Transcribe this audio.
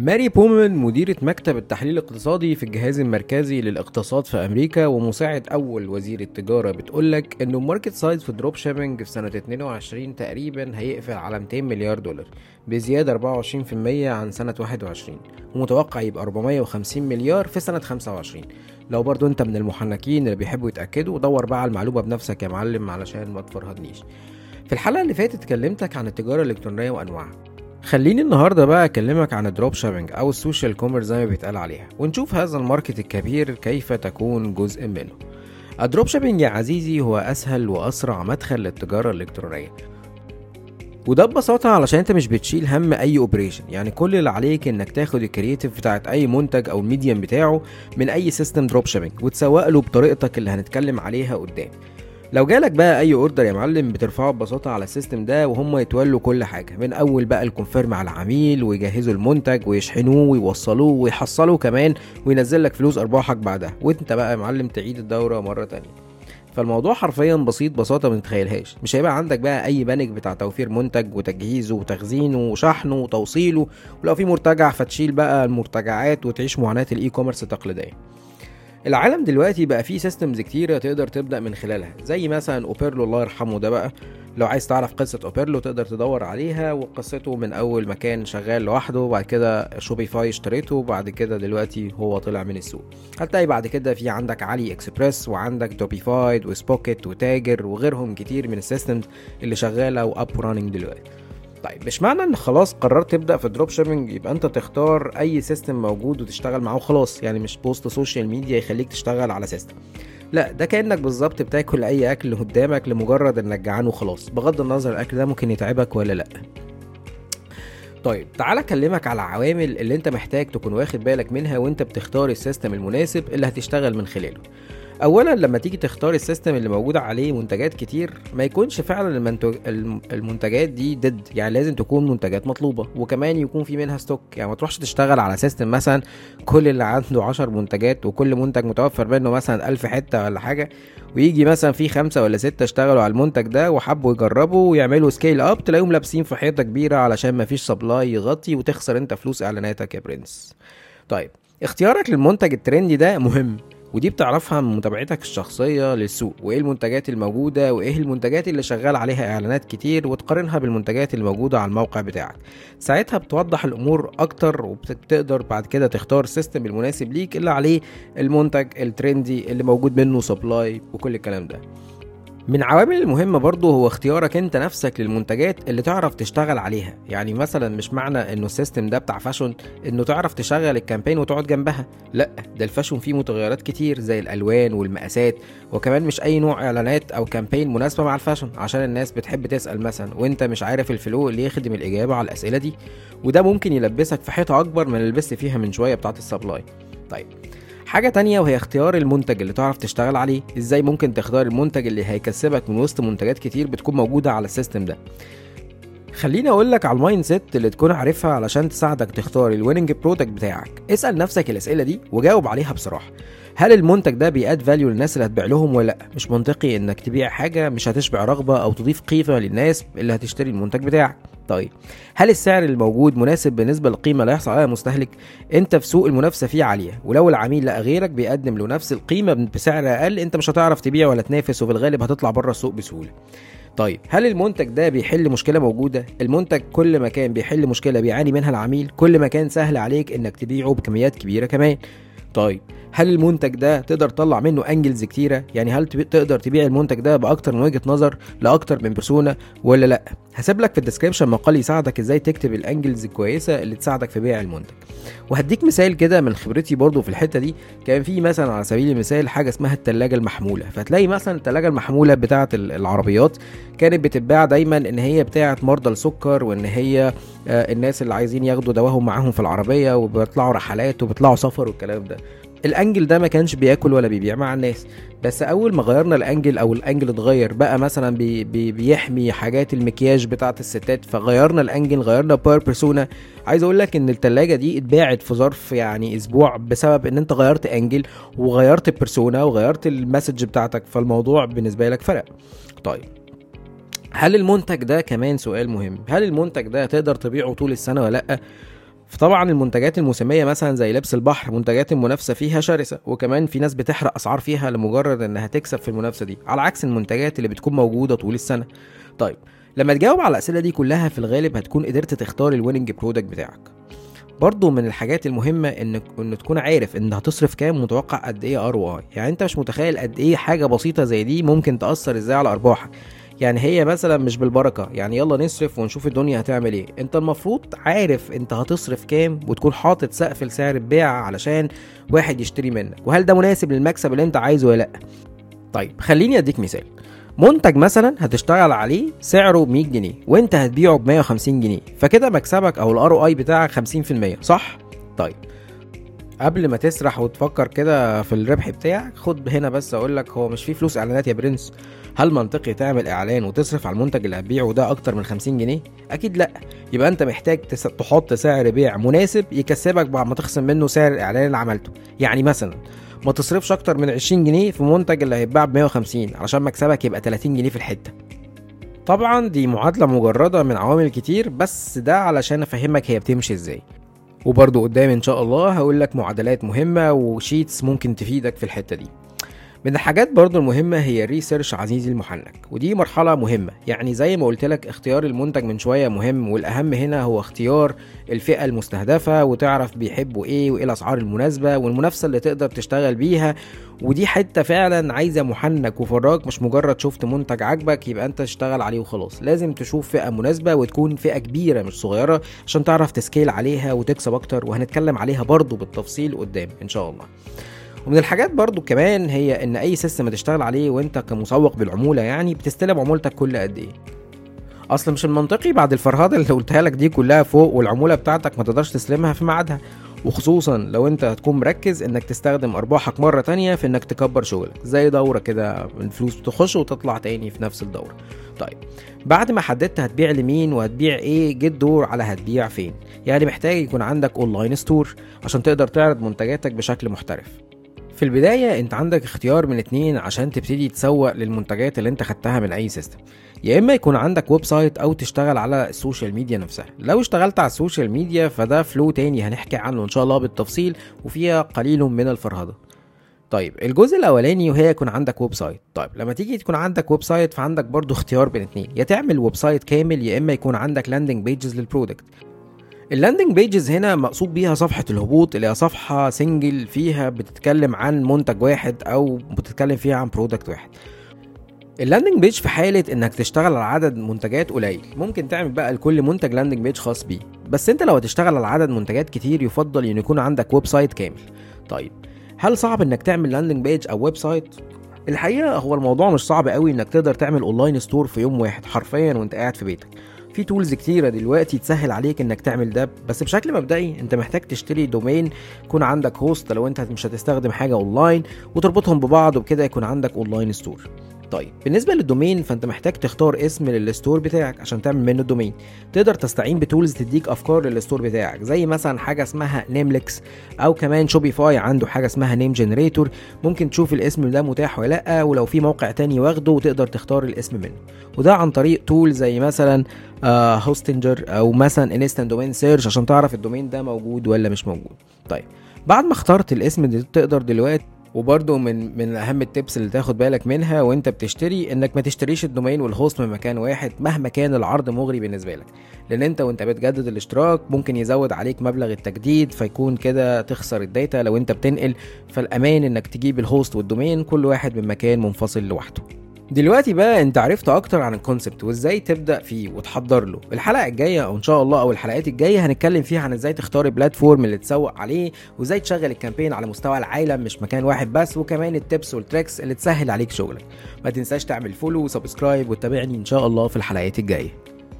ماري بومن مديرة مكتب التحليل الاقتصادي في الجهاز المركزي للاقتصاد في أمريكا ومساعد أول وزير التجارة بتقولك إنه ال market size في ال dropshipping في سنة 22 تقريبا هيقفل على 200 مليار دولار بزيادة 24% عن سنة 21 ومتوقع يبقى 450 مليار في سنة 25 لو برضو أنت من المحنكين اللي بيحبوا يتأكدوا دور بقى على المعلومة بنفسك يا معلم علشان ما تفرهدنيش. في الحلقة اللي فاتت اتكلمتك عن التجارة الإلكترونية وأنواعها. خليني النهارده بقى أكلمك عن ال dropshipping أو ال social commerce زي ما بيتقال عليها ونشوف هذا ال market الكبير كيف تكون جزء منه. ال dropshipping يا عزيزي هو أسهل وأسرع مدخل للتجارة الإلكترونية. وده ببساطة علشان أنت مش بتشيل هم أي operation يعني كل اللي عليك إنك تاخد ال creative بتاعت أي منتج أو ال medium بتاعه من أي system dropshipping وتسوق له بطريقتك اللي هنتكلم عليها قدام. لو جالك بقى أي order يا معلم بترفعه ببساطة على ال system ده وهم يتولوا كل حاجة. من أول بقى ال confirm على العميل ويجهزوا المنتج ويشحنوه ويوصلوه ويحصلوا كمان وينزل لك فلوس أرباحك بعدها. وإنت بقى يا معلم تعيد الدورة مرة تانية. فالموضوع حرفيا بسيط بساطه ما تتخيلهاش. مش هيبقى عندك بقى أي بانج بتاع توفير منتج وتجهيزه وتخزينه وشحنه وتوصيله ولو في مرتجع فتشيل بقى المرتجعات وتعيش معاناة ال e-commerce التقليديه العالم دلوقتي بقى فيه systems كتيرة تقدر تبدأ من خلالها. زي مثلا Oberlo الله يرحمه ده بقى لو عايز تعرف قصة Oberlo تقدر تدور عليها وقصته من أول ما كان شغال لوحده وبعد كده Shopify اشتريته وبعد كده دلوقتي هو طلع من السوق. هتلاقي بعد كده في عندك AliExpress وعندك توبيفايد و Spocket وتاجر وغيرهم كتير من ال systems اللي شغالة و up running دلوقتي. طيب مش معنى إن خلاص قررت تبدأ في dropshipping يبقى أنت تختار أي system موجود وتشتغل معاه وخلاص يعني مش post social media يخليك تشتغل على system لا ده كأنك بالظبط بتاكل أي أكل قدامك لمجرد إنك جعان وخلاص. بغض النظر الأكل ده ممكن يتعبك ولا لأ. طيب تعال أكلمك على العوامل اللي أنت محتاج تكون واخد بالك منها وأنت بتختار ال system المناسب اللي هتشتغل من خلاله. اولا لما تيجي تختار ال system اللي موجود عليه منتجات كتير ما يكونش فعلا المنتج المنتجات دي dead يعني لازم تكون منتجات مطلوبة وكمان يكون في منها stock يعني ما تروحش تشتغل على system مثلا كل اللي عنده 10 منتجات وكل منتج متوفر منه مثلا 1000 حتة ولا حاجة ويجي مثلا في خمسة ولا ستة اشتغلوا على المنتج ده وحبوا يجربوا ويعملوا scale up تلاقيهم لابسين في حيطة كبيرة علشان ما فيش supply يغطي وتخسر انت فلوس إعلاناتك يا برنس. طيب اختيارك للمنتج ال trendy ده مهم. ودي بتعرفها من متابعتك الشخصية للسوق وإيه المنتجات الموجودة وإيه المنتجات اللي شغال عليها إعلانات كتير وتقارنها بالمنتجات اللي موجودة على الموقع بتاعك. ساعتها بتوضح الأمور أكتر وبتقدر بعد كده تختار ال system المناسب ليك اللي عليه المنتج ال trendy اللي موجود منه supply وكل الكلام ده. من عوامل المهمة برضو هو اختيارك انت نفسك للمنتجات اللي تعرف تشتغل عليها. يعني مثلا مش معنى إنه ال system ده بتاع fashion إنه تعرف تشغل ال campaign وتقعد جنبها. لأ ده ال fashion فيه متغيرات كتير زي الألوان والمقاسات وكمان مش أي نوع إعلانات أو campaign مناسبة مع ال fashion عشان الناس بتحب تسأل مثلا وأنت مش عارف ال flow اللي يخدم الإجابة على الأسئلة دي. وده ممكن يلبسك في حيطة أكبر من اللي لبست فيها من شوية بتاعت ال supply. طيب حاجة تانية وهي اختيار المنتج اللي تعرف تشتغل عليه. إزاي ممكن تختار المنتج اللي هيكسبك من وسط منتجات كتير بتكون موجودة على ال system ده؟ خليني أقول لك على ال mindset اللي تكون عارفها علشان تساعدك تختار ال winning product بتاعك. اسأل نفسك الأسئلة دي وجاوب عليها بصراحة. هل المنتج ده بي add value للناس اللي هتبيع لهم ولا لأ؟ مش منطقي إنك تبيع حاجة مش هتشبع رغبة أو تضيف قيمة للناس اللي هتشتري المنتج بتاعك. طيب هل السعر الموجود مناسب بالنسبة للقيمة اللي هيحصل عليها المستهلك انت في سوق المنافسة فيه عالية ولو العميل لقى غيرك بيقدم له نفس القيمة بسعر أقل انت مش هتعرف تبيع ولا تنافس وفي الغالب هتطلع بره السوق بسهولة. طيب هل المنتج ده بيحل مشكلة موجودة؟ المنتج كل ما كان بيحل مشكلة بيعاني منها العميل كل ما كان سهل عليك انك تبيعه بكميات كبيرة كمان. طيب هل المنتج ده تقدر تطلع منه angles كتيرة؟ يعني هل تقدر تبيع المنتج ده بأكتر من وجهة نظر لأكتر من persona ولا لأ؟ هسيب لك في ال description مقال يساعدك إزاي تكتب ال angles الكويسة اللي تساعدك في بيع المنتج. وهديك مثال كده من خبرتي برضو في الحتة دي. كان في مثلا على سبيل المثال حاجة اسمها الثلاجه المحمولة. فتلاقي مثلا الثلاجه المحمولة بتاعه العربيات كانت بتتباع دايما إن هي بتاعة مرضى السكر وإن هي الناس اللي عايزين ياخدوا دواهم معاهم في العربية وبيطلعوا رحلات وبيطلعوا سفر والكلام ده. ال angle ده ما كانش بياكل ولا بيبيع مع الناس. بس اول ما غيرنا ال angle أو ال angle اتغير بقى مثلا بي بي بيحمي حاجات المكياج بتاعة الستات فغيرنا ال angle غيرنا بير persona. عايز أقول لك ان التلاجة دي اتباعت في ظرف يعني أسبوع بسبب ان انت غيرت angle وغيرت ال persona وغيرت ال message بتاعتك فالموضوع بالنسبة لك فرق. طيب هل المنتج ده كمان سؤال مهم؟ هل المنتج ده تقدر تبيعه طول السنة ولا لأ؟ فطبعا المنتجات الموسمية مثلا زي لبس البحر منتجات المنافسة فيها شرسة وكمان في ناس بتحرق أسعار فيها لمجرد إنها تكسب في المنافسة دي على عكس المنتجات اللي بتكون موجودة طول السنة. طيب لما تجاوب على الأسئلة دي كلها في الغالب هتكون قدرت تختار ال winning product بتاعك. برضه من الحاجات المهمة ان إن تكون عارف إن هتصرف كام متوقع قد إيه ROI يعني أنت مش متخيل قد إيه حاجة بسيطة زي دي ممكن تأثر إزاي على أرباحك. يعني هي مثلا مش بالبركة. يعني يلا نصرف ونشوف الدنيا هتعمل إيه. أنت المفروض عارف أنت هتصرف كام وتكون حاطط سقف لسعر البيع علشان واحد يشتري منك. وهل ده مناسب للمكسب اللي أنت عايزه ولا لأ؟ طيب خليني أديك مثال. منتج مثلا هتشتغل عليه سعره 100 جنيه وأنت هتبيعه ب 150 جنيه فكده مكسبك أو ال ROI بتاعك 50% صح؟ طيب. قبل ما تسرح وتفكر كده في الربح بتاعك خد هنا بس أقول لك هو مش في فلوس إعلانات يا برنس. هل منطقي تعمل إعلان وتصرف على المنتج اللي هتبيعه ده أكتر من 50 جنيه؟ أكيد لأ. يبقى أنت محتاج. تحط سعر بيع مناسب يكسبك بعد ما تخصم منه سعر الإعلان اللي عملته. يعني مثلا ما تصرفش أكتر من 20 جنيه في منتج اللي هيتباع ب 150 علشان مكسبك يبقى 30 جنيه في الحتة. طبعا دي معادلة مجردة من عوامل كتير بس ده علشان أفهمك هي بتمشي إزاي. وبرضو قدام إن شاء الله هقول لك معادلات مهمة وشيتس ممكن تفيدك في الحتة دي. من الحاجات برضو المهمة هي الريسيرش عزيزي المحنك ودي مرحلة مهمة. يعني زي ما قلت لك اختيار المنتج من شوية مهم والأهم هنا هو اختيار الفئة المستهدفة وتعرف بيحبوا إيه وإيه الأسعار المناسبة والمنافسة اللي تقدر تشتغل بيها. ودي حتة فعلا عايزة محنك وفراك مش مجرد شفت منتج عاجبك يبقى أنت تشتغل عليه وخلاص. لازم تشوف فئة مناسبة وتكون فئة كبيرة مش صغيرة عشان تعرف تسكيل عليها وتكسب أكتر وهنتكلم عليها برضو بالتفصيل قدام إن شاء الله. ومن الحاجات برضو كمان هي إن أي سيستم تشتغل عليه وأنت كمسوق بالعمولة يعني بتستلم عمولتك كل قد إيه. أصل مش المنطقي بعد الفرهدة اللي قلتها لك دي كلها فوق والعمولة بتاعتك ما تقدرش تسلمها في ميعادها. وخصوصا لو أنت هتكون مركز إنك تستخدم أرباحك مرة تانية في إنك تكبر شغلك زي دورة كده الفلوس بتخش وتطلع تاني في نفس الدورة. طيب بعد ما حددت هتبيع لمين وهتبيع إيه جيت دور على هتبيع فين؟ يعني محتاج يكون عندك online store عشان تقدر تعرض منتجاتك بشكل محترف. في البداية انت عندك اختيار من اتنين عشان تبتدي تسوق للمنتجات اللي انت خدتها من أي system يا إما يكون عندك website أو تشتغل على ال social media نفسها. لو اشتغلت على ال social media فده flow تاني هنحكي عنه إن شاء الله بالتفصيل وفيها قليل من الفرهدة. طيب الجزء الأولاني وهي يكون عندك website طيب لما تيجي تكون عندك website فعندك برضو اختيار بين اتنين. يا تعمل website كامل يا إما يكون عندك landing pages لل product ال landing pages هنا مقصود بيها صفحة الهبوط اللي هي صفحة single فيها بتتكلم عن منتج واحد أو بتتكلم فيها عن product واحد. ال landing page في حالة إنك تشتغل على عدد منتجات قليل. ممكن تعمل بقى لكل منتج landing page خاص بيه. بس أنت لو هتشتغل على عدد منتجات كتير يفضل إن يكون عندك website كامل. طيب هل صعب إنك تعمل landing page أو website الحقيقة هو الموضوع مش صعب قوي إنك تقدر تعمل online store في يوم واحد حرفيا وأنت قاعد في بيتك. في tools كتيرة دلوقتي تسهل عليك إنك تعمل ده بس بشكل مبدئي أنت محتاج تشتري domain يكون عندك host لو أنت مش هتستخدم حاجة اونلاين وتربطهم ببعض وبكده يكون عندك online store طيب بالنسبة لل domain فأنت محتاج تختار اسم لل store بتاعك عشان تعمل منه ال domain تقدر تستعين ب tools تديك أفكار لل store بتاعك زي مثلا حاجة اسمها Namelix أو كمان Shopify عنده حاجة اسمها name generator. ممكن تشوف الاسم ده متاح ولا لأ ولو في موقع تاني واخده وتقدر تختار الاسم منه. وده عن طريق tool زي مثلا آه Hostinger أو مثلا Instant Domain Search عشان تعرف ال domain ده موجود ولا مش موجود. طيب بعد ما اخترت الاسم ده تقدر دلوقتي وبرده من من أهم ال tips اللي تاخد بالك منها وأنت بتشتري إنك ما تشتريش ال domain وال host من مكان واحد مهما كان العرض مغري بالنسبة لك. لأن أنت وأنت بتجدد الاشتراك ممكن يزود عليك مبلغ التجديد فيكون كده تخسر ال data لو أنت بتنقل. فالأمان إنك تجيب ال host وال domain كل واحد من مكان منفصل لوحده. دلوقتي بقى انت عرفت أكتر عن ال concept وازاي تبدأ فيه وتحضر له. الحلقة الجاية أو إن شاء الله أو الحلقات الجاية هنتكلم فيها عن إزاي تختار ال platform اللي تسوق عليه وإزاي تشغل ال campaign على مستوى العالم مش مكان واحد بس وكمان ال tips وال tricks اللي تسهل عليك شغلك. ما تنساش تعمل follow و subscribe وتتابعني إن شاء الله في الحلقات الجاية.